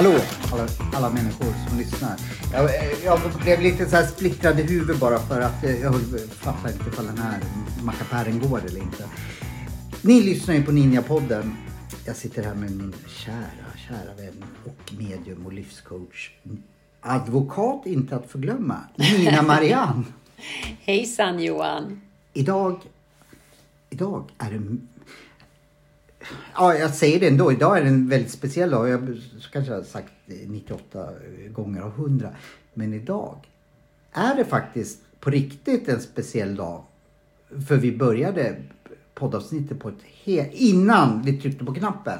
Hallå alla, alla människor som lyssnar. Jag, eh, jag blev lite så här splittrad i huvudet bara för att eh, jag fattar inte ifall den här mackapären går eller inte. Ni lyssnar ju på Ninja-podden. Jag sitter här med min kära, kära vän och medium och livscoach. Advokat inte att förglömma. Nina Marianne. Hejsan Johan! Idag, idag är det... Ja, jag säger det ändå. Idag är det en väldigt speciell dag. Jag kanske har sagt 98 gånger av 100. Men idag är det faktiskt på riktigt en speciell dag. För vi började poddavsnittet på ett helt... Innan vi tryckte på knappen.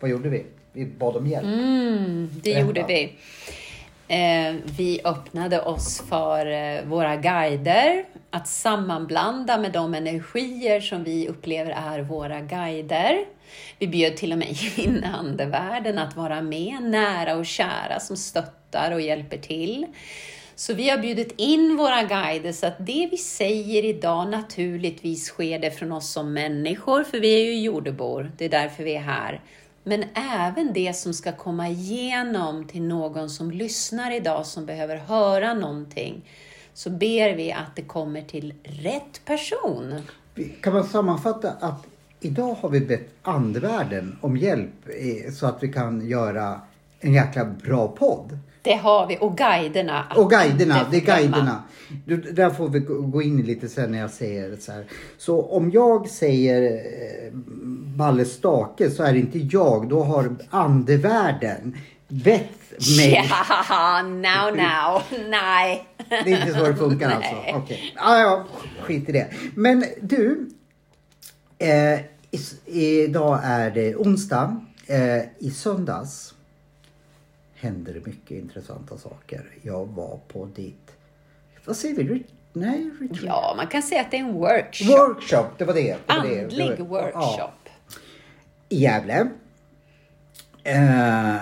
Vad gjorde vi? Vi bad om hjälp. Mm, det Berätta. gjorde vi. Eh, vi öppnade oss för eh, våra guider, att sammanblanda med de energier som vi upplever är våra guider. Vi bjöd till och med in andevärlden att vara med, nära och kära som stöttar och hjälper till. Så vi har bjudit in våra guider så att det vi säger idag naturligtvis sker det från oss som människor, för vi är ju jordebor, det är därför vi är här. Men även det som ska komma igenom till någon som lyssnar idag som behöver höra någonting, så ber vi att det kommer till rätt person. Kan man sammanfatta att idag har vi bett andevärlden om hjälp eh, så att vi kan göra en jäkla bra podd. Det har vi, och guiderna. Och guiderna, det är guiderna. Du, där får vi gå in lite sen när jag säger det så här. Så om jag säger eh, Balle Stake så är det inte jag, då har andevärlden bett mig. Ja, now, now. Nej. Det är inte så det funkar alltså? Okej. Ja, ja, skit i det. Men du. Eh, idag är det onsdag. Eh, I söndags hände det mycket intressanta saker. Jag var på ditt, vad säger vi? Nej, retreat. Ja, man kan säga att det är en workshop. Workshop, det var det. det, var det. Andlig det var, Ja, workshop. I Gävle. Eh,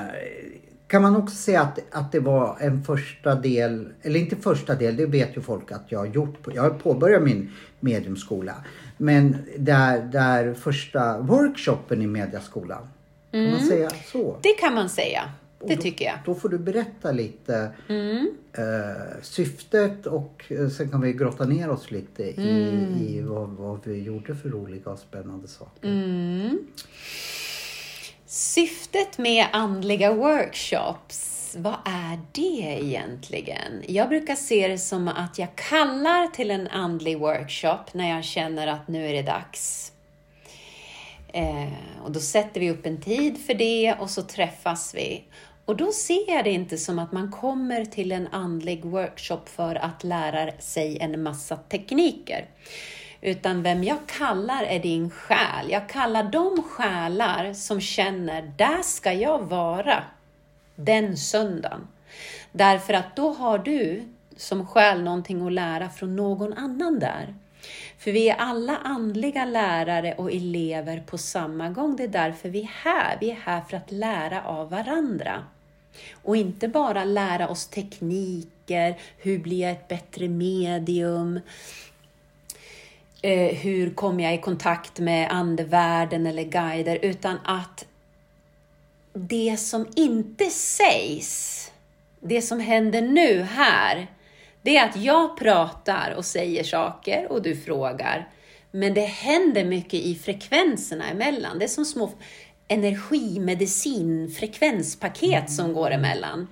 kan man också säga att, att det var en första del, eller inte första del, det vet ju folk att jag har gjort. Jag har påbörjat min mediumskola. Men där, där första workshopen i mediaskolan. Kan Mm. man säga så? Det kan man säga. Det tycker jag. Då får du berätta lite Mm. eh, syftet och eh, sen kan vi grotta ner oss lite i, Mm. i vad, vad vi gjorde för roliga och spännande saker. Mm. Syftet med andliga workshops, vad är det egentligen? Jag brukar se det som att jag kallar till en andlig workshop när jag känner att nu är det dags. Eh, och då sätter vi upp en tid för det och så träffas vi. Och då ser jag det inte som att man kommer till en andlig workshop för att lära sig en massa tekniker. Utan vem jag kallar är din själ. Jag kallar de själar som känner, där ska jag vara den söndagen. Därför att då har du som själ någonting att lära från någon annan där. För vi är alla andliga lärare och elever på samma gång. Det är därför vi är här. Vi är här för att lära av varandra. Och inte bara lära oss tekniker, hur blir jag ett bättre medium, eh, hur kommer jag i kontakt med andevärlden eller guider, utan att det som inte sägs, det som händer nu här, det är att jag pratar och säger saker och du frågar. Men det händer mycket i frekvenserna emellan. Det är som små energimedicin frekvenspaket som går emellan.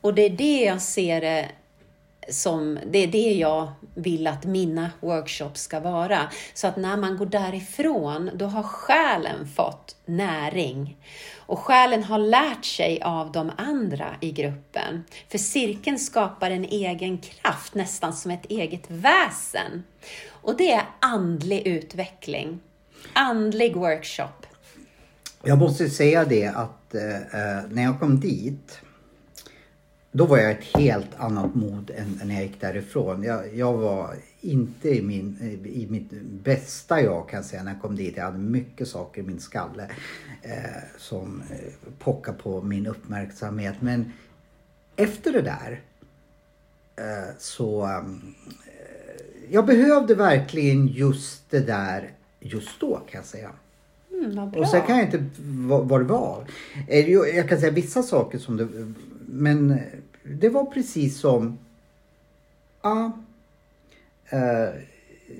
Och det är det jag ser det som, det är det jag vill att mina workshops ska vara. Så att när man går därifrån, då har själen fått näring. Och själen har lärt sig av de andra i gruppen. För cirkeln skapar en egen kraft, nästan som ett eget väsen. Och det är andlig utveckling. Andlig workshop. Jag måste säga det att eh, eh när jag kom dit då var jag ett helt annat mod än än när jag gick därifrån. Jag, jag var inte i, min, i mitt bästa jag kan säga när jag kom dit. Jag hade mycket saker i min skalle eh, som eh, pockade på min uppmärksamhet. Men efter det där eh, så um, jag behövde verkligen just det där just då kan jag säga. Mm. Och sen kan jag inte vad, det var. Eh, Jag kan säga vissa saker som det, men det var precis som, ja, eh,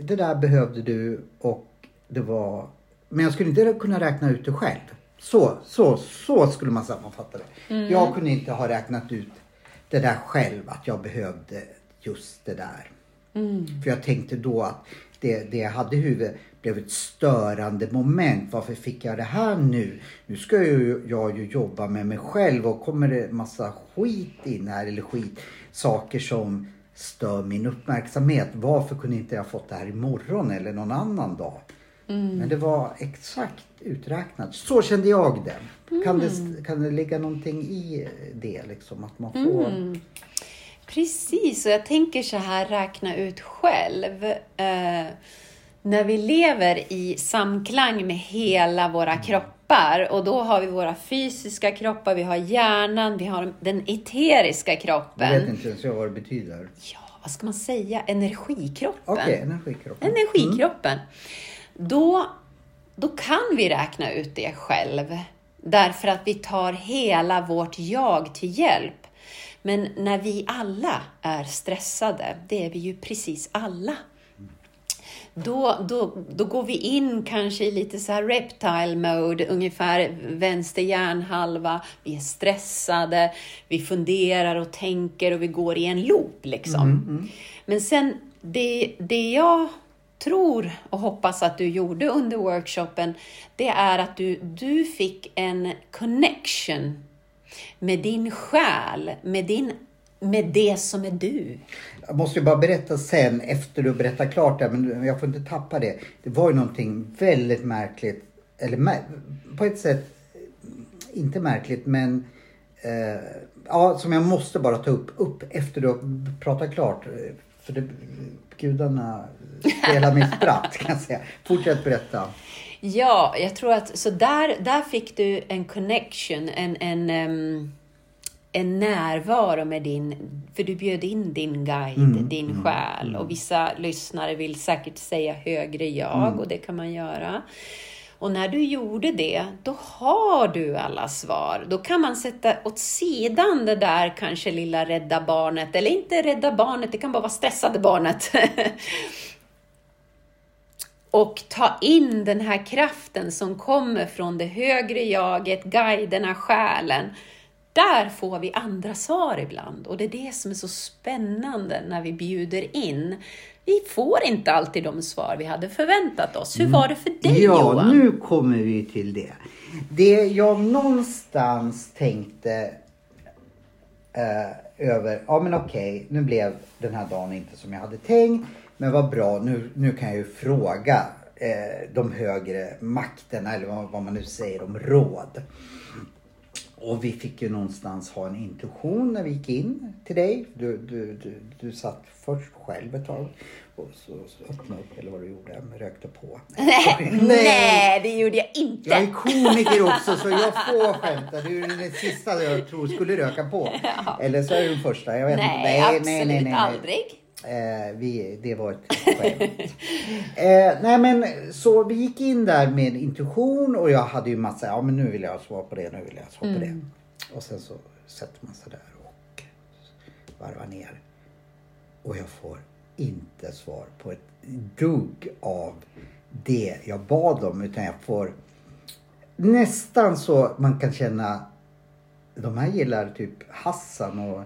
det där behövde du och det var, men jag skulle inte kunna räkna ut det själv. Så, så, så skulle man sammanfatta det. Jag kunde inte ha räknat ut det där själv, att jag behövde just det där. För jag tänkte då att det, det jag hade i huvudet blev ett störande moment. Varför fick jag det här nu? Nu ska ju, jag ju jobba med mig själv och kommer det massa skit in här, eller skit, saker som stör min uppmärksamhet. Varför kunde inte jag fått det här imorgon eller någon annan dag? Men det var exakt uträknat. Så kände jag det. Kan, det kan det ligga någonting i det liksom? Att man får... Precis, och jag tänker så här, räkna ut själv. Eh, när vi lever i samklang med hela våra kroppar och då har vi våra fysiska kroppar, vi har hjärnan, vi har den eteriska Jag kroppen. vet inte ens jag vad det betyder. Ja, vad ska man säga? Energikroppen. Okej, energikroppen. Energikroppen. Då, då kan vi räkna ut det själv. Därför att vi tar hela vårt jag till hjälp. Men när vi alla är stressade, det är vi ju precis alla. Då, då, då går vi in kanske i lite så här reptile mode, ungefär vänster hjärnhalva. Vi är stressade, vi funderar och tänker och vi går i en loop liksom. Men sen, det, det jag tror och hoppas att du gjorde under workshopen, det är att du, du fick en connection med din själ, med, din, med det som är du. Jag måste ju bara berätta sen efter du berättar klart det, men jag får inte tappa det. Det var ju någonting väldigt märkligt, eller mär- på ett sätt inte märkligt men eh, ja, som jag måste bara ta upp, upp efter du har pratat klart. För det, gudarna spelar mig spratt kan jag säga. Fortsätt berätta. Ja, jag tror att så där, där fick du en connection, en, en, um en närvaro med din, för du bjöd in din guide, din själ. Och vissa lyssnare vill säkert säga högre jag och det kan man göra. Och när du gjorde det, då har du alla svar. Då kan man sätta åt sidan det där kanske lilla rädda barnet, eller inte rädda barnet, det kan bara vara stressade barnet. och ta in den här kraften som kommer från det högre jaget, guiderna, själen. Där får vi andra svar ibland och det är det som är så spännande när vi bjuder in. Vi får inte alltid de svar vi hade förväntat oss. Hur var det för dig Ja, Johan? nu kommer vi till det. Det jag någonstans tänkte eh, över, ja men okej, nu blev den här dagen inte som jag hade tänkt. Men vad bra, nu, nu kan jag ju fråga eh, de högre makterna, eller vad, vad man nu säger, om råd. Och vi fick ju någonstans ha en intuition när vi gick in till dig. Du, du, du, du satt först själv ett tag och så, så öppnade upp, eller vad du gjorde, rökte på. Nej, det gjorde jag inte. Jag är komiker också så jag får skämta. Du är den sista jag tror skulle röka på. Eller så är du den första. Jag vet Nej, inte. absolut aldrig. Eh, vi, det var ett skämt. eh, nej men så vi gick in där med intuition och jag hade ju massa, ja men nu vill jag ha svar på det, nu vill jag ha svar på det. Och sen så sätter man sig där och varvar ner. Och jag får inte svar på ett dugg av det jag bad om utan jag får nästan så man kan känna de här gillar typ Hassan och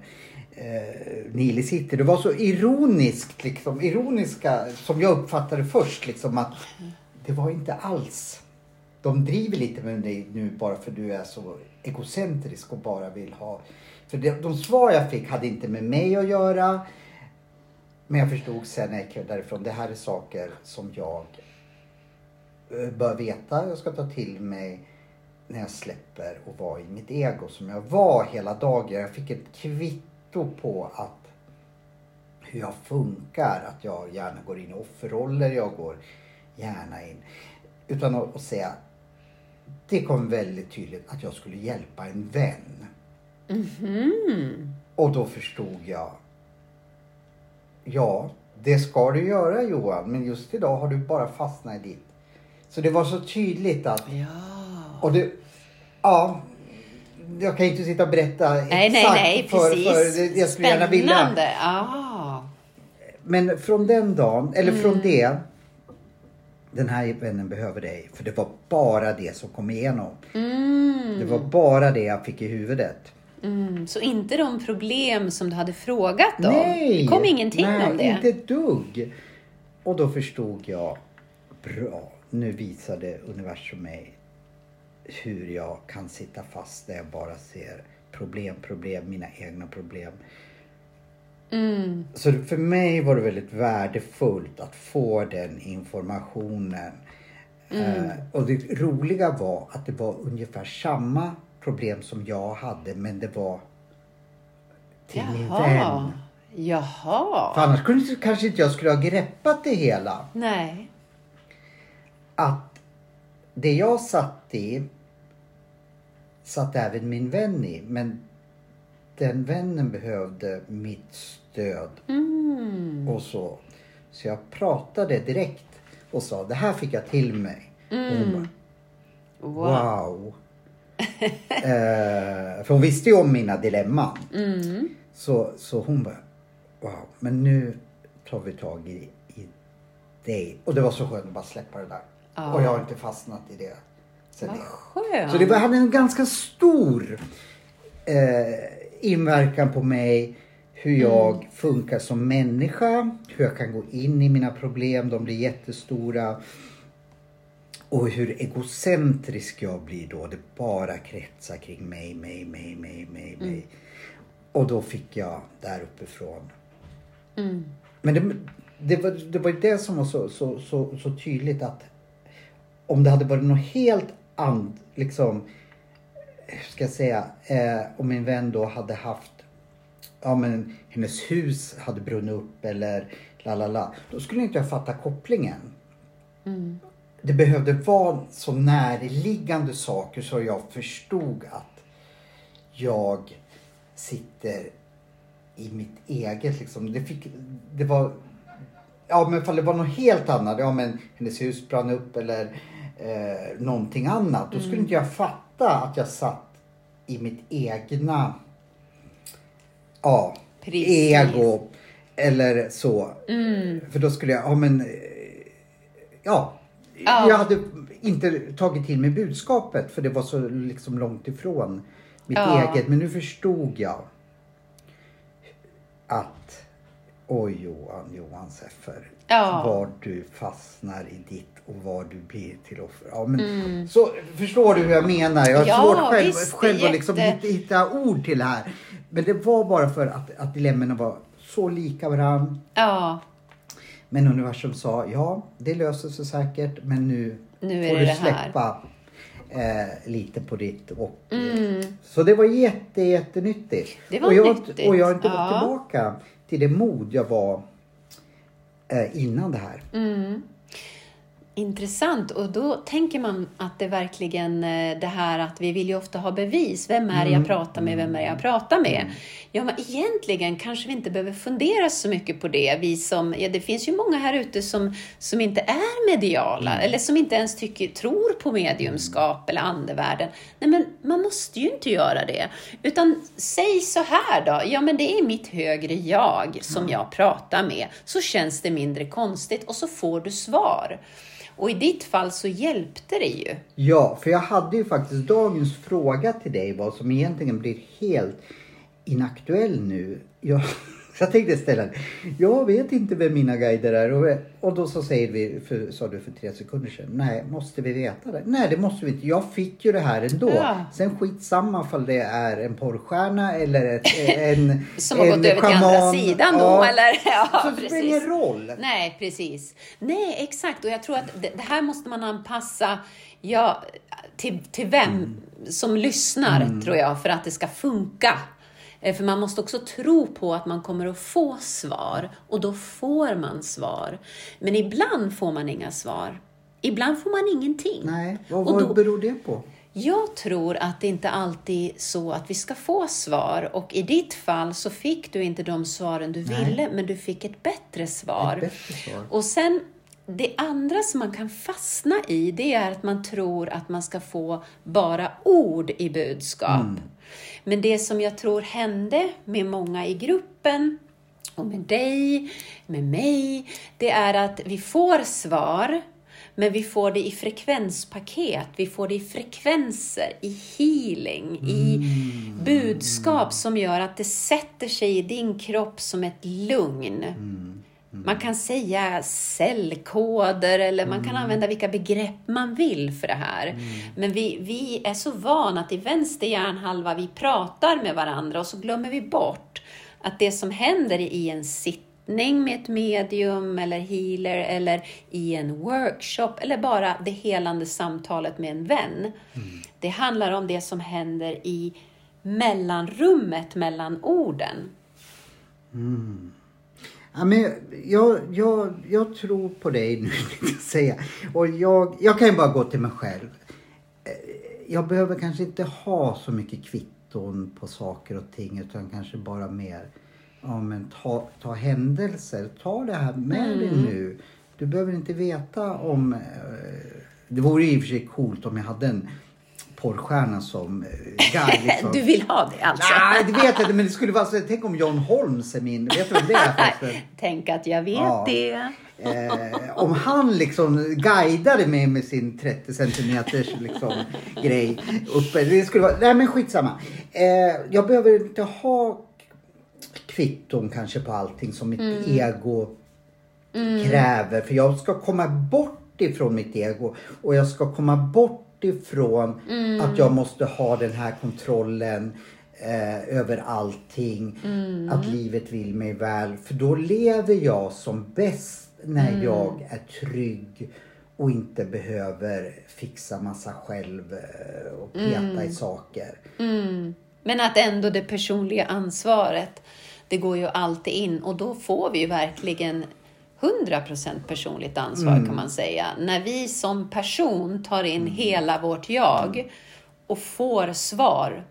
eh, Nili City. Det var så ironiskt liksom. Ironiska som jag uppfattade först liksom att det var inte alls. De driver lite med dig nu bara för du är så egocentrisk och bara vill ha. För de, de svar jag fick hade inte med mig att göra. Men jag förstod sen när jag gick därifrån. Det här är saker som jag eh, bör veta. Jag ska ta till mig när jag släpper och vara i mitt ego som jag var hela dagen. Jag fick ett kvitto på att hur jag funkar. Att jag gärna går in i offerroller, jag går gärna in. Utan att, att säga, det kom väldigt tydligt att jag skulle hjälpa en vän. Mhm. Och då förstod jag, ja, det ska du göra Johan, men just idag har du bara fastnat i ditt. Så det var så tydligt att, Ja. och det, ja, jag kan inte sitta och berätta Nej, nej, exakt nej, för, precis. för jag skulle gärna vilja. Spännande. Ja. Men från den dagen, eller från Mm. det, den här vännen behöver dig. För det var bara det som kom igenom. Mm. Det var bara det jag fick i huvudet. Mm. Så inte de problem som du hade frågat om? Nej! Det kom ingenting nej, om det? inte ett dugg. Och då förstod jag, bra, nu visade universum mig hur jag kan sitta fast där jag bara ser problem, problem, mina egna problem. Mm. Så för mig var det väldigt värdefullt att få den informationen. Mm. Eh, och det roliga var att det var ungefär samma problem som jag hade men det var till min vän. Jaha. Jaha. För annars kunde, kanske inte jag skulle ha greppat det hela. Nej. Att det jag satt i satt även min vän i. Men den vännen behövde mitt stöd Mm. och så. Så jag pratade direkt och sa det här fick jag till mig. Och hon bara, Wow. wow. eh, för hon visste ju om mina dilemman. Mm. Så, så hon bara, wow, men nu tar vi tag i, i dig. Och det var så skönt att bara släppa det där. Ja. Och jag har inte fastnat i det Vad skönt. Så det hade en ganska stor eh, inverkan på mig. Hur jag funkar som människa. Hur jag kan gå in i mina problem. De blir jättestora. Och hur egocentrisk jag blir då. Det bara kretsar kring mig, mig, mig, mig, mig, mig. Och då fick jag där uppifrån. Mm. Men det, det, var, det var det som var så, så, så, så tydligt att om det hade varit något helt annat, liksom, hur ska jag säga, eh, om min vän då hade haft, ja men hennes hus hade brunnit upp eller la la la, då skulle inte jag fatta kopplingen. Mm. Det behövde vara så närliggande saker så jag förstod att jag sitter i mitt eget liksom. Det, fick, det var, ja men ifall det var något helt annat, ja men hennes hus brann upp eller eh, någonting annat. Då skulle inte jag fatta att jag satt i mitt egna ja, Precis. ego eller så. Mm. För då skulle jag, ja men, ja. Ja. Jag hade inte tagit till mig budskapet för det var så liksom långt ifrån mitt Ja. eget. Men nu förstod jag att, oj Johan, Johan Seffer. Ja. Var du fastnar i ditt och var du blir till offer. Ja, men, så, förstår du hur jag menar? Jag har Ja, svårt själv, visst, själv att liksom hitta, hitta ord till det här. Men det var bara för att, att dilemmorna var så lika varandra. Ja. Men universum sa, ja det löser sig säkert men nu, Nu får du det här." släppa eh, lite på ditt. Och, Mm. Så det var jätte, jättenyttigt. Det var och, jag, nyttigt, och jag har inte ja. gått tillbaka till det mod jag var eh, innan det här. Mm. Intressant. Och då tänker man att det verkligen, eh, det här att vi vill ju ofta ha bevis. Vem är det jag pratar med? Vem är det jag pratar med? Ja, men egentligen kanske vi inte behöver fundera så mycket på det. Vi som, ja, det finns ju många här ute som, som inte är mediala eller som inte ens tycker, tror på mediumskap eller andevärlden. Nej, men man måste ju inte göra det. Utan säg så här då, ja men det är mitt högre jag som jag pratar med. Så känns det mindre konstigt och så får du svar. Och i ditt fall så hjälpte det ju. Ja, för jag hade ju faktiskt dagens fråga till dig vad som egentligen blir helt inaktuell nu. Jag, jag tänkte ställa. Jag vet inte vem mina guider är och, och då så säger vi, för, sa du för tre sekunder sedan, nej måste vi veta det? Nej det måste vi inte. Jag fick ju det här ändå. Ja. Sen skitsamma ifall det är en porrstjärna eller ett, en Som har en gått över till andra sidan då, Ja. eller? Ja, så det spelar ingen roll. Nej, precis. Nej, exakt. Och jag tror att det, det här måste man anpassa ja, till, till vem Mm. som lyssnar, tror jag, för att det ska funka. Eh, För man måste också tro på att man kommer att få svar och då får man svar. Men ibland får man inga svar. Ibland får man ingenting. Nej, vad, Och vad då- beror det på? Jag tror att det inte alltid är så att vi ska få svar och i ditt fall så fick du inte de svaren du Nej. ville, men du fick ett bättre svar. Ett bättre svar. Och sen, det andra som man kan fastna i, det är att man tror att man ska få bara ord i budskap. Men det som jag tror hände med många i gruppen, och med dig, med mig, det är att vi får svar, men vi får det i frekvenspaket, vi får det i frekvenser, i healing, i budskap som gör att det sätter sig i din kropp som ett lugn. Man kan säga cellkoder eller man kan använda vilka begrepp man vill för det här. Men vi, vi är så vana att i vänster hjärnhalva vi pratar med varandra och så glömmer vi bort att det som händer i en sittning med ett medium eller healer eller i en workshop eller bara det helande samtalet med en vän. Det handlar om det som händer i mellanrummet mellan orden. Ja, men jag, jag, jag tror på dig nu, jag säga. Och jag, jag kan ju bara gå till mig själv. Eh, Jag behöver kanske inte ha så mycket kvitton på saker och ting utan kanske bara mer ja, men ta, ta händelser. Ta det här med dig nu. Du behöver inte veta om... eh, Det vore i och för sig coolt om jag hade en porrstjärna som eh, guide. Liksom. Du vill ha det alltså? Nej, det vet jag inte. Men det skulle vara så. Tänk om John Holmes är min... Vet du vem det är förresten? Tänk att jag vet Ja. det. Eh, om han liksom guidade mig med sin 30 centimeters liksom, grej uppe. Det skulle vara, nej men skitsamma. Eh, jag behöver inte ha kvitton kanske på allting som mitt ego kräver. För jag ska komma bort ifrån mitt ego och jag ska komma bort ifrån att jag måste ha den här kontrollen eh, över allting. Att livet vill mig väl. För då lever jag som bäst när jag är trygg och inte behöver fixa massa själv eh, och peta i saker. Men att ändå det personliga ansvaret, det går ju alltid in och då får vi ju verkligen 100% personligt ansvar kan man säga. När vi som person tar in hela vårt jag och får svar.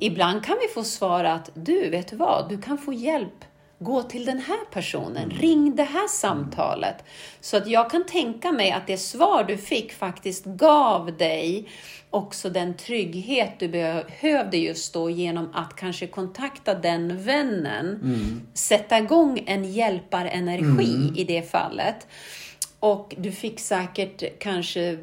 Ibland kan vi få svar att du, vet du vad, du kan få hjälp. Gå till den här personen, ring det här samtalet. Så att jag kan tänka mig att det svar du fick faktiskt gav dig också den trygghet du behövde just då genom att kanske kontakta den vännen. Sätta igång en hjälparenergi i det fallet. Och du fick säkert kanske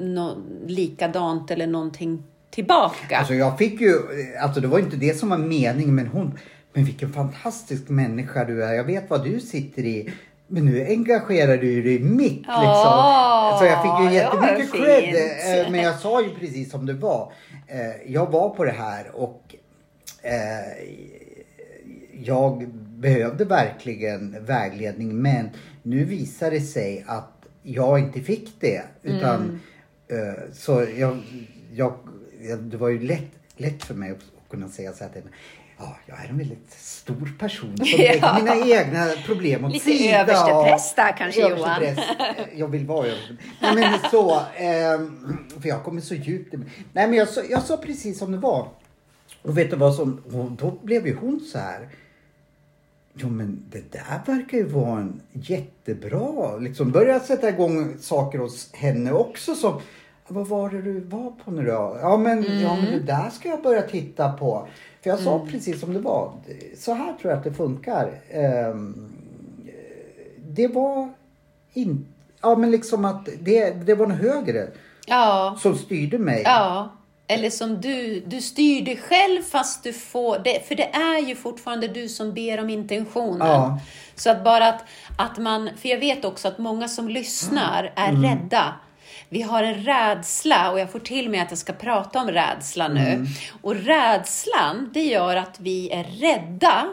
no, likadant eller någonting tillbaka. Alltså jag fick ju, alltså det var inte det som var meningen men hon, men vilken fantastisk människa du är. Jag vet vad du sitter i. Men nu engagerar du dig i mitt liksom. Ja, Så jag fick ju jättemycket cred. eh, Men jag sa ju precis som det var. Eh, Jag var på det här och eh, jag behövde verkligen vägledning men nu visar det sig att jag inte fick det. Utan, Mm. så jag, jag, det var ju lätt, lätt för mig att, att kunna säga så här till henne. Ja, jag är en väldigt stor person som lägger mina egna problem åt Lite sidan. överstepräst där kanske, Johan. Jag vill vara överstepräst. Nej men så, ehm, för jag kommer så djupt. Nej men jag sa, jag sa precis som det var. Och vet du vad som, då blev ju hon så här. Jo men det där verkar ju vara en jättebra, liksom börja sätta igång saker hos henne också som vad var det du var på nu då? Ja men, ja, men det där ska jag börja titta på. För jag sa precis som det var. Så här tror jag att det funkar. Ehm, det var inte, ja men liksom att det, det var något högre Ja, som styrde mig. ja. Eller som du, du styr dig själv fast du får det, för det är ju fortfarande du som ber om intentionen. Ja. Så att bara att, att man, för jag vet också att många som lyssnar är Mm. rädda. Vi har en rädsla och jag får till mig att jag ska prata om rädsla nu. Mm. Och rädslan, det gör att vi är rädda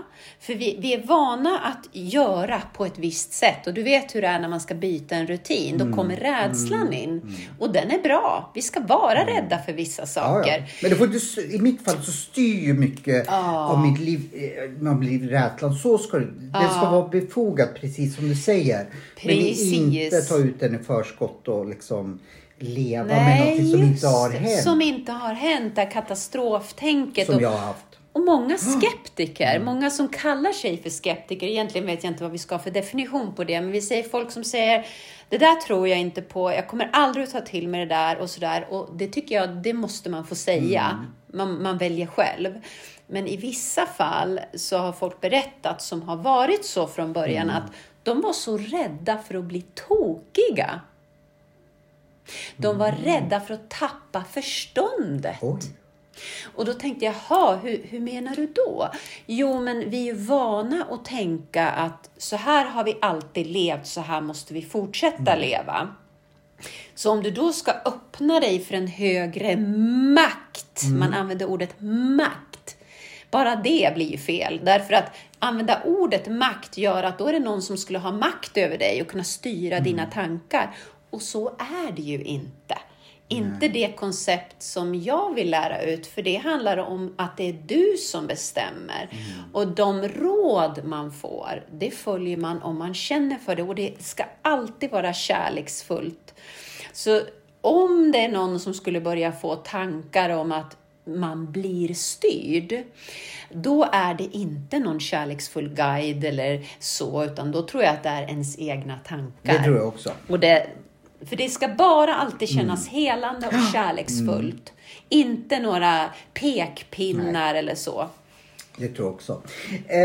För vi, vi är vana att göra på ett visst sätt och du vet hur det är när man ska byta en rutin. Mm. Då kommer rädslan in och den är bra. Vi ska vara rädda för vissa Ja, saker. ja. Men det får s- i mitt fall så styr ju mycket Ja. av mitt liv, eh, man blir rädslan. Så ska det, det ska Ja. vara befogat precis som du säger. Men Precis. inte ta ut den i förskott och liksom leva med något som inte har det. hänt. Som inte har hänt, det här katastroftänket. Som och, jag har haft. Och många skeptiker, många som kallar sig för skeptiker, egentligen vet jag inte vad vi ska ha för definition på det, men vi säger folk som säger det där tror jag inte på, jag kommer aldrig att ta till mig det där och sådär. Och det tycker jag, det måste man få säga. Man, man väljer själv. Men i vissa fall så har folk berättat som har varit så från början att de var så rädda för att bli tokiga. De var rädda för att tappa förståndet. Oj. Och då tänkte jag, jaha, hur, hur menar du då? Jo, men vi är vana att tänka att så här har vi alltid levt, så här måste vi fortsätta leva. Så om du då ska öppna dig för en högre makt, man använder ordet makt, bara det blir ju fel. Därför att använda ordet makt gör att då är det någon som skulle ha makt över dig och kunna styra dina tankar. Och så är det ju inte. Inte det koncept som jag vill lära ut, för det handlar om att det är du som bestämmer. Och de råd man får, det följer man om man känner för det och det ska alltid vara kärleksfullt. Så om det är någon som skulle börja få tankar om att man blir styrd, då är det inte någon kärleksfull guide eller så, utan då tror jag att det är ens egna tankar. Det tror jag också. Och det, för det ska bara alltid kännas helande och kärleksfullt. Inte några pekpinnar eller så. Det tror jag också. Eh,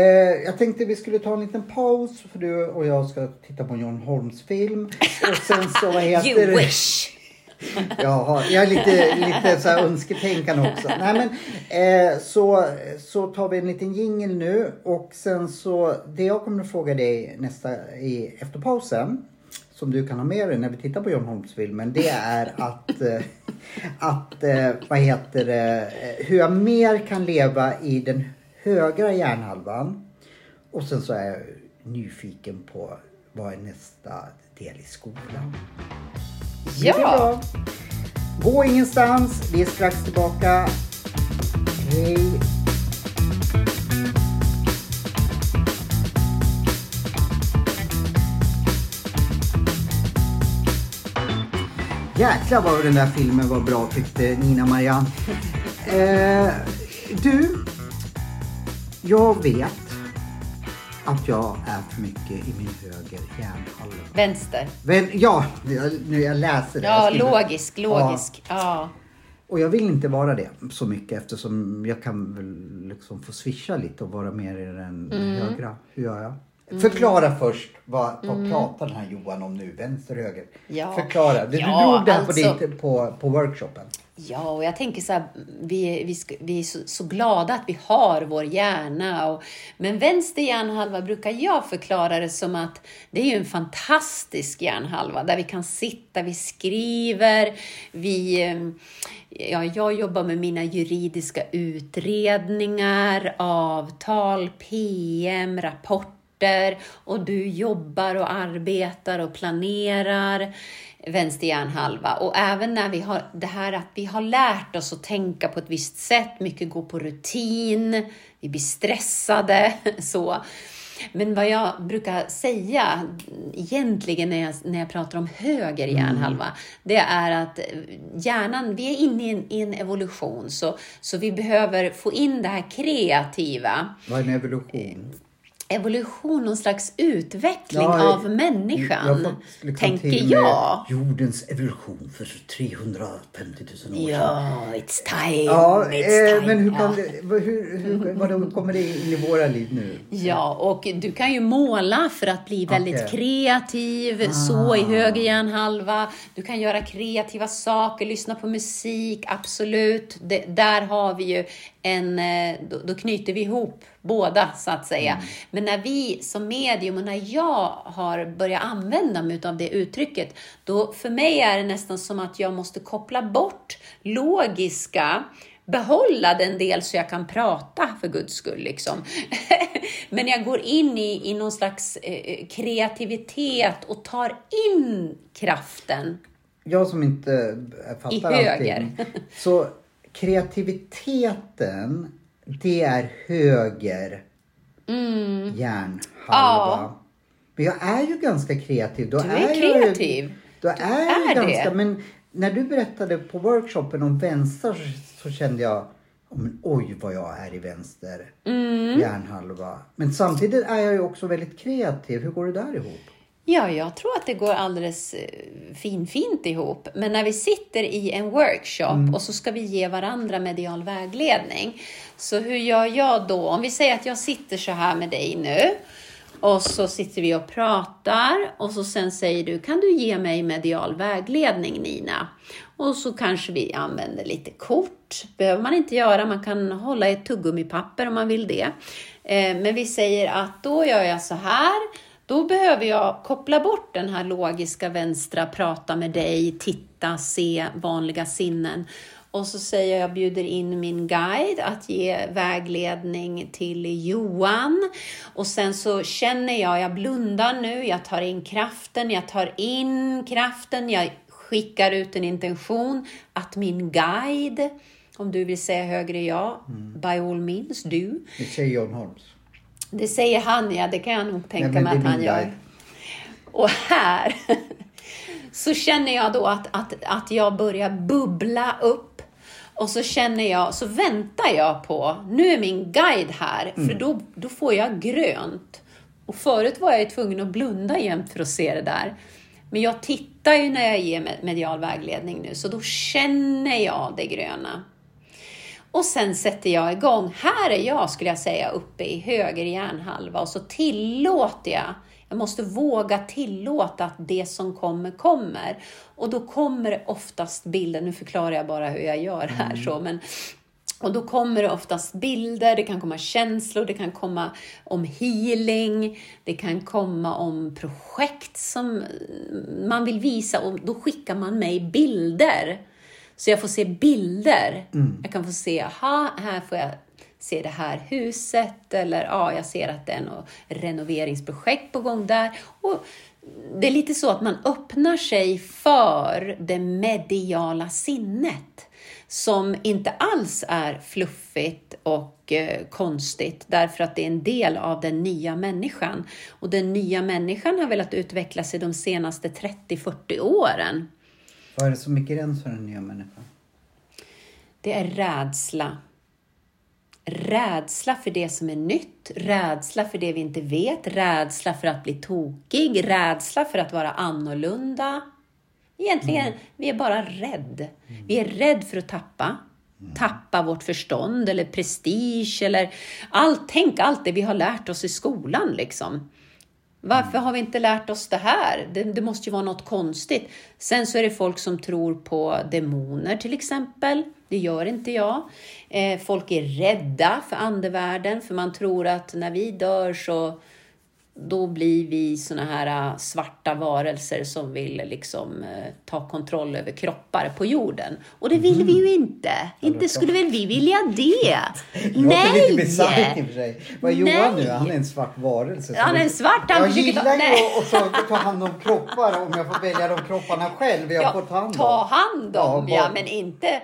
jag tänkte vi skulle ta en liten paus för du och jag ska titta på en John Holmes film. Och sen så vad heter You wish! Jag har, jag har lite, lite så här önsketänkande också. Nej, men, eh, så, så tar vi en liten jingel nu och sen så det jag kommer att fråga dig nästa i, efter pausen som du kan ha med dig när vi tittar på John Holmes-filmen det är att, eh, att eh, vad heter det, eh, hur jag mer kan leva i den högra hjärnhalvan och sen så är jag nyfiken på vad är nästa del i skolan. Ja! Gå ingenstans. Vi är strax tillbaka. Hej. Jäklar vad den där filmen var bra tyckte Nina Marianne. Eh, du, jag vet att jag är för mycket i min höger hjärnhalva. Vänster. Men, ja, jag- nu jag läser det. Ja, Jag skriver- logisk, logisk. Ja. Och jag vill inte vara det så mycket eftersom jag kan väl liksom få swisha lite och vara mer i den Mm. högra. Hur gör jag? Förklara först vad, vad pratar den här Johan om nu? Vänster, höger? Ja. Förklara. Du, Ja, du drog det här alltså- på, ditt, på, på workshopen. Ja, och jag tänker så här, vi, vi, vi är så, så glada att vi har vår hjärna. Och, men vänster hjärnhalva brukar jag förklara det som att det är ju en fantastisk hjärnhalva där vi kan sitta, vi skriver, vi... eh, Ja, jag jobbar med mina juridiska utredningar, avtal, PM, rapporter och du jobbar och arbetar och planerar vänster hjärnhalva. Och även när vi har det här att vi har lärt oss att tänka på ett visst sätt, mycket går på rutin, vi blir stressade, så. Men vad jag brukar säga egentligen när jag, när jag pratar om höger hjärnhalva, det är att hjärnan, vi är inne i en, i en evolution, så, så vi behöver få in det här kreativa Vad är en evolution? Evolution, någon slags utveckling Ja, av människan, Jag liksom tänker jag. Jordens evolution för 350 000 år sedan. Ja, it's time, Ja, it's eh, time. men hur, ja. kan det, vad- hur, hur, vadå, kommer det in i våra liv nu? Ja, och du kan ju måla för att bli väldigt Okej. kreativ, så i höger hjärnhalva. Du kan göra kreativa saker, lyssna på musik, absolut. Det, där har vi ju en, eh, då, då knyter vi ihop båda så att säga. Men när vi som medium och när jag har börjat använda mig av det uttrycket, då för mig är det nästan som att jag måste koppla bort logiska behålla den del så jag kan prata för guds skull. Liksom. Men jag går in i, i någon slags eh, kreativitet och tar in kraften. Jag som inte fattar I höger. allting. Så kreativiteten, det är höger hjärnhalva. Mm. Ja. Men jag är ju ganska kreativ. Då Du är jag ju- kreativ. Då är jag är ganska, det. men när du berättade på workshopen om vänster så, så kände jag, men, oj vad jag är i vänster Mm. hjärnhalva. Men samtidigt är jag ju också väldigt kreativ. Hur går det där ihop? Ja, jag tror att det går alldeles eh, finfint ihop. Men när vi sitter i en workshop och så ska vi ge varandra medial vägledning. Så hur gör jag då? Om vi säger att jag sitter så här med dig nu. Och så sitter vi och pratar och så sen säger du, kan du ge mig medial vägledning Nina? Och så kanske vi använder lite kort. behöver man inte göra, man kan hålla ett tuggummipapper om man vill det. Eh, Men vi säger att då gör jag så här. Då behöver jag koppla bort den här logiska vänstra, prata med dig, titta, se, vanliga sinnen. Och så säger jag, jag bjuder in min guide att ge vägledning till Johan. Och sen så känner jag, jag blundar nu, jag tar in kraften, jag tar in kraften, jag skickar ut en intention att min guide, om du vill säga högre ja, by all means, du. Det säger John Holmes. Det säger han, ja. Det kan jag nog tänka Nej, mig att han gör. Och här så känner jag då att, att, att jag börjar bubbla upp. Och så känner jag, så väntar jag på, nu är min guide här, Mm. för då, då får jag grönt. Och förut var jag ju tvungen att blunda jämt för att se det där. Men jag tittar ju när jag ger med- medial vägledning nu, så då känner jag det gröna. Och sen sätter jag igång. Här är jag, skulle jag säga, uppe i höger hjärnhalva och så tillåter jag. Jag måste våga tillåta att det som kommer, kommer. Och då kommer det oftast bilder. Nu förklarar jag bara hur jag gör här så, men och då kommer det oftast bilder, det kan komma känslor, det kan komma om healing, det kan komma om projekt som man vill visa och då skickar man mig bilder. Så jag får se bilder. Jag kan få se, aha, här får jag se det här huset eller ja, jag ser att det är något renoveringsprojekt på gång där. Och det är lite så att man öppnar sig för det mediala sinnet som inte alls är fluffigt och eh, konstigt därför att det är en del av den nya människan. Och den nya människan har velat utveckla sig de senaste 30-40 åren. Vad är det som är gräns för den nya människan? Det är rädsla. Rädsla för det som är nytt, rädsla för det vi inte vet, rädsla för att bli tokig, rädsla för att vara annorlunda. Egentligen, vi är bara rädd. Vi är rädd för att tappa. Tappa vårt förstånd eller prestige eller allt. Tänk allt det vi har lärt oss i skolan liksom. Varför har vi inte lärt oss det här? Det, det måste ju vara något konstigt. Sen så är det folk som tror på demoner till exempel. Det gör inte jag. Eh, folk är rädda för andevärlden för man tror att när vi dör så då blir vi såna här äh, svarta varelser som vill liksom äh, ta kontroll över kroppar på jorden. Och det vill vi ju inte. Inte skulle väl vi vilja det? Det låter lite bisarrt i Nej! och för sig. Vad är Johan nu? Nej. Han är en svart varelse. Han är en svart, han Jag försöker ta- gillar ju nej. att ta, hand om kroppar om jag får välja de kropparna själv. Jag får ta hand om. ta hand om, Ja, ja, men inte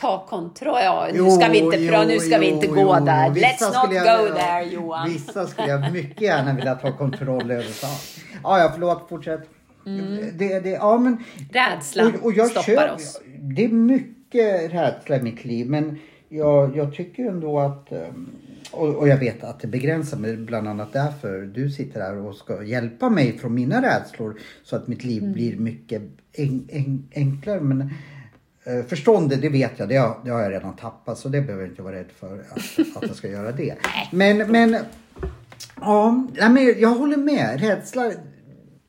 ta kontroll. Ja, nu Jo, ska vi inte, jo, nu ska vi inte jo, gå jo. där. Let's not jag- go there, Johan. Vissa skulle jag mycket gärna vilja ta kontroll över. Ja, ja, förlåt. Fortsätt. Det, det, ja, men, Rädsla och, och jag stoppar köper, oss. Det är mycket rädsla i mitt liv men jag, jag tycker ändå att ehm, och, och jag vet att det begränsar mig bland annat därför du sitter här och ska hjälpa mig från mina rädslor så att mitt Mm. liv blir mycket en, en, enklare. Men eh, förståndet, det vet jag, det har, det har jag redan tappat så det behöver jag inte vara rädd för att, att jag ska göra det. Men, men ja, men jag håller med. Rädsla,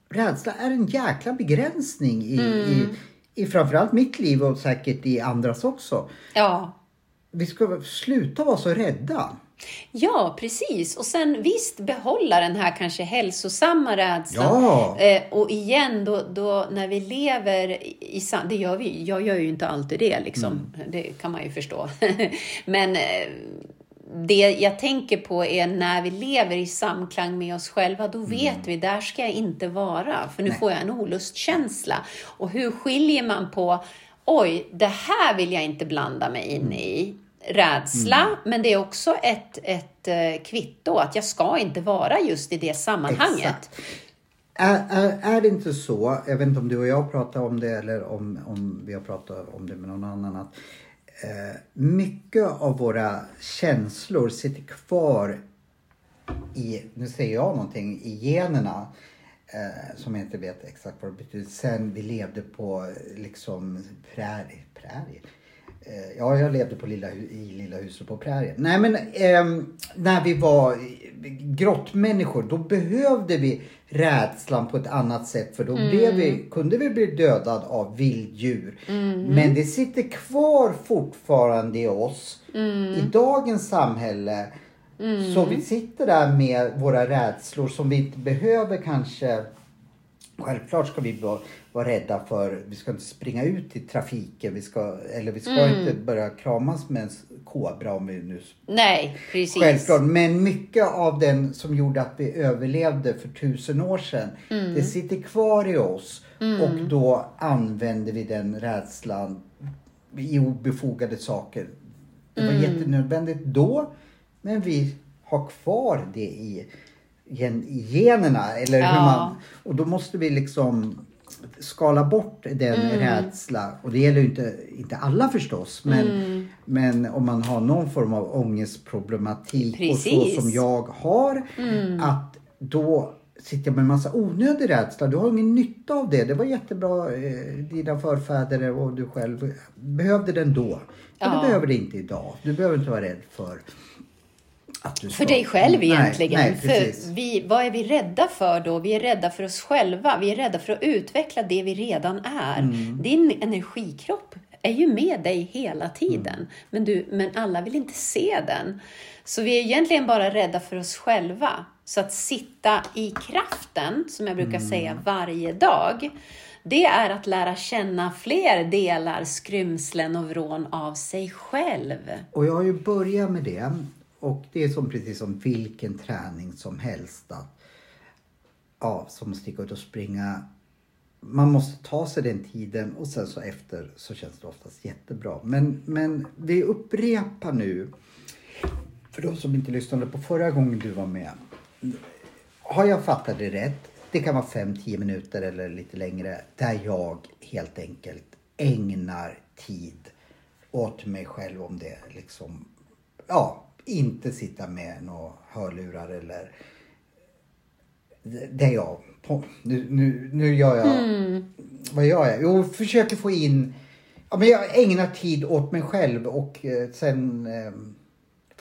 rädsla är en jäkla begränsning i, i, i framförallt mitt liv och säkert i andras också. Ja. Vi ska sluta vara så rädda. Ja, precis. Och sen visst behålla den här kanske hälsosamma rädslan. Ja. Eh, och igen, då, då när vi lever i, det gör vi, jag gör ju inte alltid det liksom. Det kan man ju förstå. Men eh, det jag tänker på är när vi lever i samklang med oss själva, då vet vi, där ska jag inte vara, för nu får jag en olustkänsla. Och hur skiljer man på, oj, det här vill jag inte blanda mig in i. Rädsla, men det är också ett, ett eh, kvitto att jag ska inte vara just i det sammanhanget. Exakt. Är, är, är det inte så, jag vet inte om du och jag pratar om det eller om, om vi har pratat om det med någon annan, att eh, mycket av våra känslor sitter kvar i, nu säger jag någonting, i generna eh, som jag inte vet exakt vad det betyder. Sen vi levde på liksom prärie, prärie. Eh, ja, jag levde på lilla, i lilla huset på prärien. Nej men ehm, när vi var grottmänniskor då behövde vi rädslan på ett annat sätt för då blev vi, kunde vi bli dödad av vilddjur. Men det sitter kvar fortfarande i oss i dagens samhälle. Så vi sitter där med våra rädslor som vi inte behöver kanske Självklart ska vi vara, vara rädda för, vi ska inte springa ut i trafiken, vi ska, eller vi ska inte börja kramas med en kobra om vi nu Nej, precis. Självklart, men mycket av den som gjorde att vi överlevde för tusen år sedan, det sitter kvar i oss. Och då använder vi den rädslan i obefogade saker. Det var jättenödvändigt då, men vi har kvar det i, gen, generna. Eller hur man, och då måste vi liksom skala bort den rädsla. Och det gäller ju inte, inte alla förstås. Men, men om man har någon form av ångestproblematik och så Precis. som jag har. Att då sitter jag med en massa onödig rädsla. Du har ingen nytta av det. Det var jättebra. Eh, dina förfäder och du själv behövde den då. Men Ja. du behöver det inte idag. Du behöver inte vara rädd för du För ska- dig själv Nej, egentligen. Nej, för precis. vi, vad är vi rädda för då? Vi är rädda för oss själva. Vi är rädda för att utveckla det vi redan är. Mm. Din energikropp är ju med dig hela tiden. Mm. Men, du, men alla vill inte se den. Så vi är egentligen bara rädda för oss själva. Så att sitta i kraften, som jag brukar Mm. säga varje dag, det är att lära känna fler delar, skrymslen och vrån av sig själv. Och jag har ju börjat med det. Och det är som precis som vilken träning som helst. Att, ja, som att sticka ut och springa. Man måste ta sig den tiden och sen så efter så känns det oftast jättebra. Men, men vi upprepar nu. För de som inte lyssnade på förra gången du var med. Har jag fattat det rätt? Det kan vara 5-10 minuter eller lite längre. Där jag helt enkelt ägnar tid åt mig själv om det liksom. Ja, inte sitta med några hörlurar eller det är jag. På, nu, nu, nu gör jag... Vad gör jag? Jo, försöker få in... Ja, men jag ägnar tid åt mig själv och eh, sen... Eh,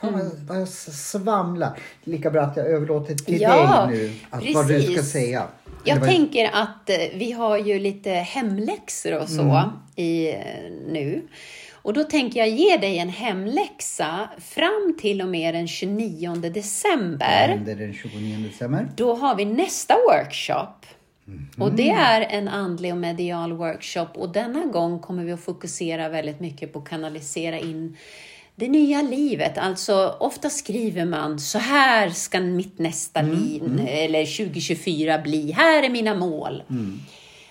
fan vad, vad jag svamlar. Lika bra att jag överlåter till Ja, dig nu att vad du ska säga. Jag tänker att eh, vi har ju lite hemläxor och så Mm. i, eh, nu. Och då tänker jag ge dig en hemläxa fram till och med den 29 Vad december. händer den 29 december? Då har vi nästa workshop. Mhm. Och det är en andlig och medial workshop och denna gång kommer vi att fokusera väldigt mycket på att kanalisera in det nya livet. Alltså ofta skriver man så här ska mitt nästa Mm, liv eller 2024 bli. Här är mina mål. Mm.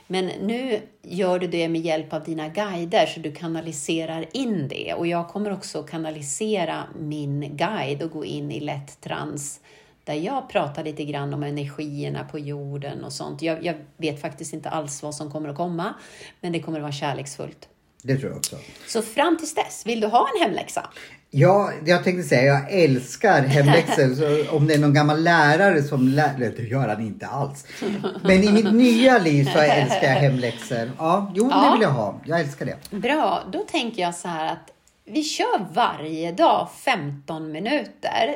Men nu gör du det med hjälp av dina guider så du kanaliserar in det. Och jag kommer också kanalisera min guide och gå in i lätt trans där jag pratar lite grann om energierna på jorden och sånt. Jag, jag vet faktiskt inte alls vad som kommer att komma, men det kommer att vara kärleksfullt. Det tror jag också. Så fram tills dess, vill du ha en hemläxa? Ja, jag tänkte säga jag älskar hemläxor. Så om det är någon gammal lärare som lär... Det gör han inte alls. Men i mitt nya liv så älskar jag hemläxor. Ja, jo det Ja. vill jag ha. Jag älskar det. Bra, då tänker jag så här att vi kör varje dag 15 minuter.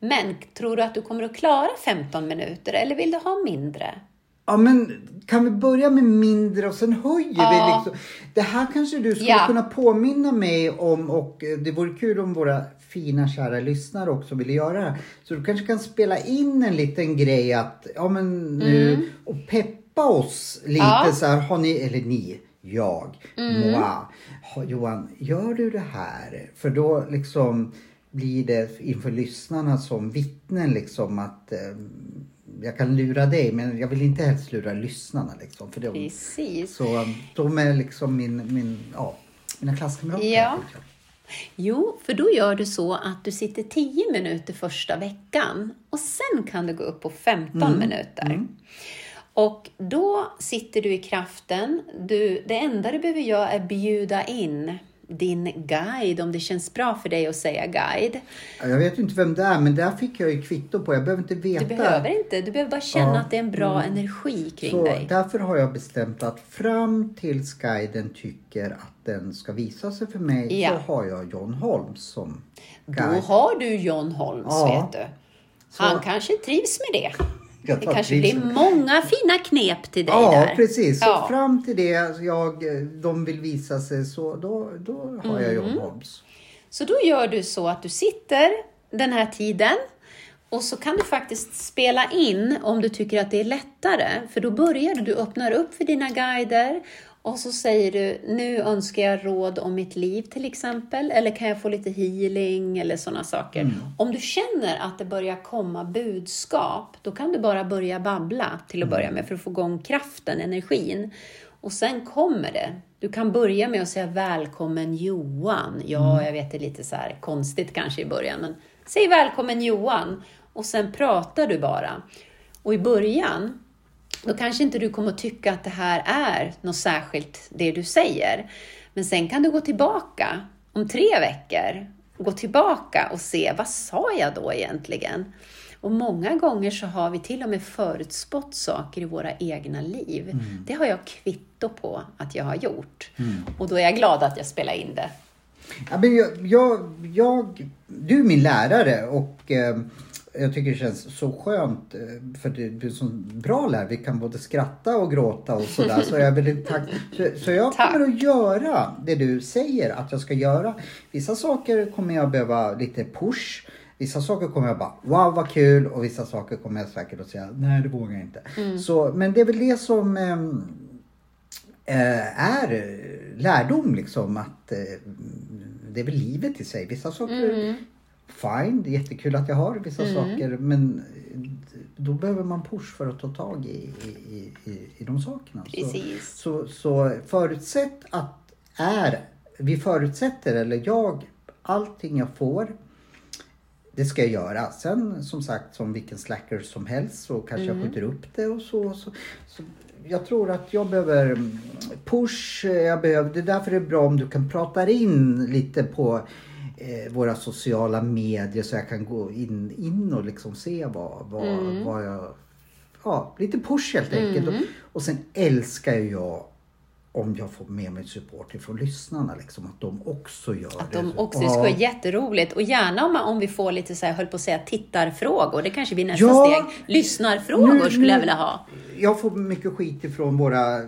Men tror du att du kommer att klara 15 minuter eller vill du ha mindre? Ja men kan vi börja med mindre och sen höjer Ja. vi liksom. Det här kanske du skulle Ja. kunna påminna mig om och eh, det vore kul om våra fina kära lyssnare också ville göra det här. Så du kanske kan spela in en liten grej att, ja men nu, och peppa oss lite Mm. Ja. så här, har ni, eller ni, jag, Mm. moi, ha, Johan, gör du det här? För då liksom blir det inför lyssnarna som vittnen liksom att eh, jag kan lura dig men jag vill inte helst lura lyssnarna liksom. För de, Precis. så de är liksom min, min, ja, mina klasskamrater. Ja. Jo, för då gör du så att du sitter 10 minuter första veckan och sen kan du gå upp på 15 minuter. Och då sitter du i kraften. Du, det enda du behöver göra är bjuda in din guide, om det känns bra för dig att säga guide. Ja, Jag vet inte vem det är men där fick jag ju kvitto på. Jag behöver inte veta. Du behöver inte, du behöver bara känna Ja. Mm. att det är en bra energi kring Så dig. därför har jag bestämt att fram tills guiden tycker att den ska visa sig för mig Ja. så har jag John Holmes som Då guide. har du John Holmes, Ja. vet du. Han kanske trivs med det. Jag Det kanske blir många fina knep till dig Ja, där. precis. Så Ja. fram till det jag, de vill visa sig så då, då har jag Mm. John Holmes. Så då gör du så att du sitter den här tiden och så kan du faktiskt spela in om du tycker att det är lättare. För då börjar du, du öppnar upp för dina guider och så säger du, nu önskar jag råd om mitt liv till exempel, eller kan jag få lite healing eller sådana saker. Om du känner att det börjar komma budskap, då kan du bara börja babbla till att börja med för att få igång kraften, energin. Och sen kommer det. Du kan börja med att säga välkommen Johan. Ja, jag vet det är lite så här konstigt kanske i början, men säg välkommen Johan och sen pratar du bara. Och i början, då kanske inte du kommer att tycka att det här är något särskilt, det du säger. Men sen kan du gå tillbaka om tre veckor, gå tillbaka och se, vad sa jag då egentligen? Och många gånger så har vi till och med förutspått saker i våra egna liv. Det har jag kvitto på att jag har gjort. Och då är jag glad att jag spelar in det. Ja, men jag, jag, jag, du är min lärare och eh, jag tycker det känns så skönt eh, för du är sån bra lärare. Vi kan både skratta och gråta och sådär. Så jag väldigt tack. Så, så jag Tack. kommer att göra det du säger att jag ska göra. Vissa saker kommer jag behöva lite push. Vissa saker kommer jag bara wow vad kul och vissa saker kommer jag säkert att säga nej det vågar jag inte. Så, men det är väl det som eh, är lärdom liksom att eh, det är väl livet i sig. Vissa saker, fine, det är jättekul att jag har vissa saker men då behöver man push för att ta tag i, i, i, i, de sakerna. Precis. Så, så, så förutsätt att är, vi förutsätter, eller jag, allting jag får det ska jag göra. Sen som sagt som vilken slacker som helst så kanske jag skjuter upp det och så. så, så jag tror att jag behöver mm, push. Jag behöver, det är därför det är bra om du kan prata in lite på eh, våra sociala medier så jag kan gå in, in och liksom se vad, vad, vad jag... Ja, lite push helt enkelt. Och, och sen älskar jag om jag får med mig support ifrån lyssnarna, liksom, att de också gör Att det. de också, det ska vara jätteroligt. Och gärna om, om vi får lite så här, höll på att säga tittarfrågor. Det kanske blir nästa Ja. steg. Lyssnarfrågor Nu- skulle jag nu- vilja ha. jag får mycket skit ifrån våra,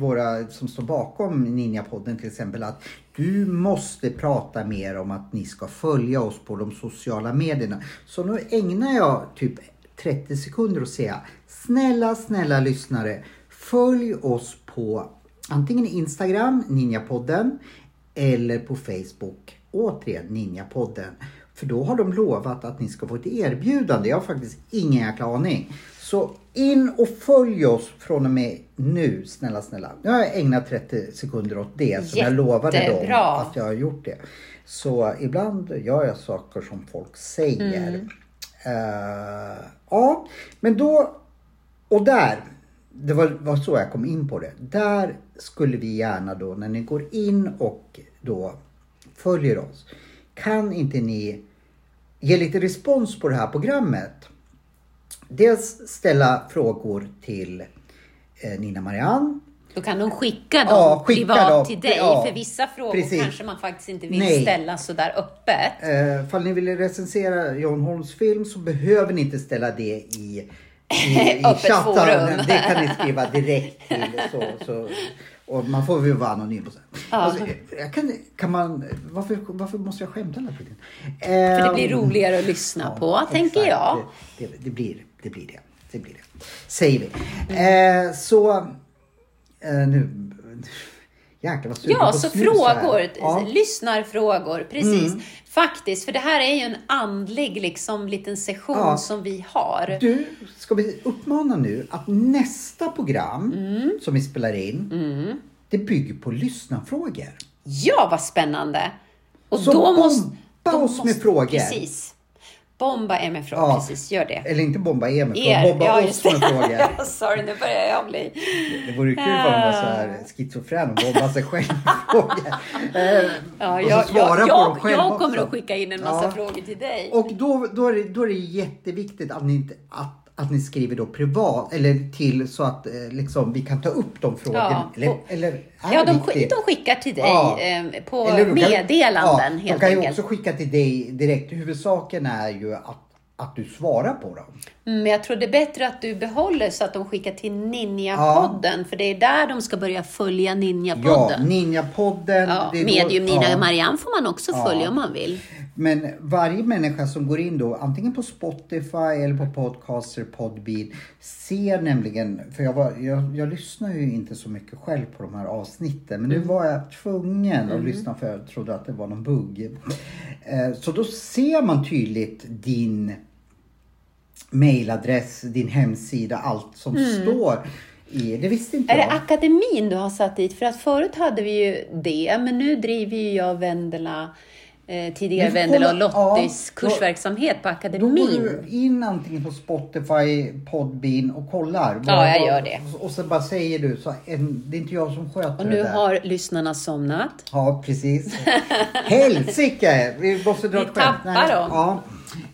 våra som står bakom Ninja-podden till exempel att du måste prata mer om att ni ska följa oss på de sociala medierna. Så nu ägnar jag typ 30 sekunder att säga snälla, snälla lyssnare, följ oss på antingen Instagram, Ninjapodden, eller på Facebook, återigen Ninjapodden. För då har de lovat att ni ska få ett erbjudande. Jag har faktiskt ingen jäkla aning. Så in och följ oss från och med nu, snälla, snälla. Nu har jag ägnat 30 sekunder åt det som jag lovade dem att jag har gjort det. Så ibland gör jag saker som folk säger. Mm. Eh, ja, men då och där, det var, var så jag kom in på det. Där skulle vi gärna då när ni går in och då följer oss. Kan inte ni ge lite respons på det här programmet? Dels ställa frågor till eh, Nina Marianne. Då kan de skicka dem Ja, skicka privat dem. till dig. Ja, för vissa frågor precis. kanske man faktiskt inte vill Nej. ställa så där öppet. Eh, fall ni vill recensera John Holms film så behöver ni inte ställa det i, i, i chatten. Det kan ni skriva direkt till. Så, så, och man får väl vara anonym. Och så. Alltså, jag kan, kan man, varför, varför måste jag skämta hela tiden? För det blir roligare att lyssna på, exakt. tänker jag. Det, det, det, blir, det blir det. Det blir det. Säger vi. Eh, så eh, nu. Jäklar vad sugen Ja, på så snus frågor, Ja. lyssnarfrågor, precis. Mm. Faktiskt, för det här är ju en andlig liksom, liten session Ja. som vi har. Du, ska vi uppmana nu att nästa program Mm. som vi spelar in, det bygger på lyssnarfrågor. Ja, vad spännande! Och Så då måste, bomba då oss med frågor. Precis. Bomba frågor, Ja. precis. Gör det. Eller inte bomba med Er, frågor, bomba ja, oss med frågor. Sorry, nu börjar jag bli... Det vore kul om man var så här schizofren och bombade sig själv. Eh, Ja, och så svara jag, på dem själv jag kommer också. att skicka in en massa Ja. frågor till dig. Och då, då, är det, då är det jätteviktigt att ni, inte- att, att ni skriver då privat eller till så att eh, liksom, vi kan ta upp de frågorna. Ja, eller, eller Ja, de, de skickar till dig Ja. eh, på Eller kan- meddelanden ja, helt De kan ju enkelt. också skicka till dig direkt. Huvudsaken är ju att, att du svarar på dem. Mm, Men jag tror det är bättre att du behåller så att de skickar till Ninja-podden. För det är där de ska börja följa Ja, Ninja-podden. Ninja-podden. Ja, är då- Medium Nina ja. Marianne får man också Ja. följa om man vill. Men varje människa som går in då, antingen på Spotify eller på Podcaster, Podbean, ser nämligen, för jag, var, jag, jag lyssnar ju inte så mycket själv på de här avsnitten, men nu var jag tvungen att lyssna för jag trodde att det var någon bugg. Eh, Så då ser man tydligt din mailadress, din hemsida, allt som står i, det visste inte Är det jag. akademin du har satt dit? För att förut hade vi ju det, men nu driver ju jag Vendela, eh, tidigare Vendela och Lottis ja, då- kursverksamhet på Då går akademin. du in antingen på Spotify, Podbean och kollar. Ja, jag gör det. Och så bara säger du, så en, det är inte jag som sköter Och det nu där. har lyssnarna somnat. Ja, precis. Helsike! Vi måste dra Vi ett skämt. tappar dem. Ja.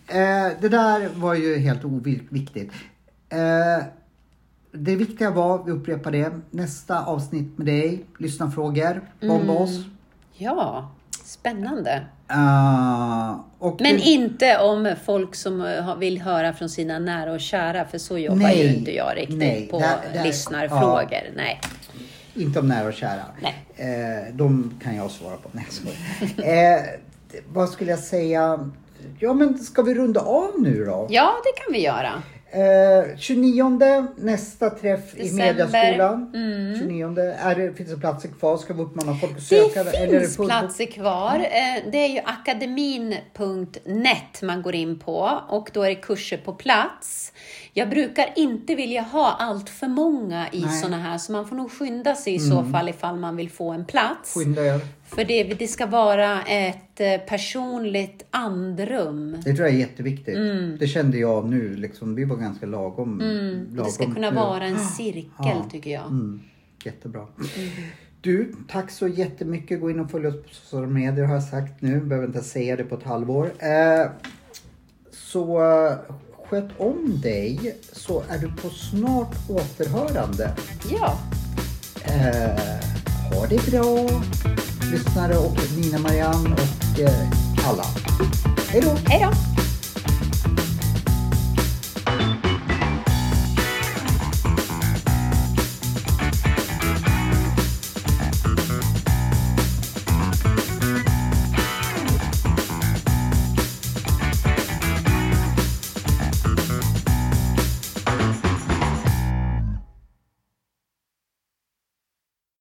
Eh, det där var ju helt oviktigt. Eh, det viktiga var, vi upprepar det, nästa avsnitt med dig, lyssna frågor, bomba Mm. oss. Ja, spännande. Och Men det- inte om folk som eh, vill höra från sina nära och kära, för så jobbar Nej, ju inte jag riktigt nej, på där- där- lyssnarfrågor. Nej. Inte om nära och kära. Nej. Eh, de kan jag svara på. Nej, eh, Vad skulle jag säga? Ja, men ska vi runda av nu då? Ja, det kan vi göra. Eh, 29 nästa träff i December. Mediaskolan. Mm. 29 är det, finns det platser kvar? Ska vi uppmana folk att Det söka? eller är finns full- platser kvar. Eh, Det är ju akademin.net man går in på och då är det kurser på plats. Jag brukar inte vilja ha allt för många i sådana här, så man får nog skynda sig i så fall ifall man vill få en plats. Skynda er. För det, det ska vara ett eh, personligt andrum. Det tror jag är jätteviktigt. Det kände jag nu. Liksom, vi var ganska lagom. Mm. Och Det ska lagom kunna vara en cirkel, tycker jag. Mm, jättebra. Du, tack så jättemycket. Gå in och följ oss på sociala medier har jag sagt nu. Behöver inte säga det på ett halvår. Eh, så sköt om dig så är du på snart återhörande. Ja, Eh, ha det bra lyssnare och Nina Marianne och eh, alla. Hej då! hej då!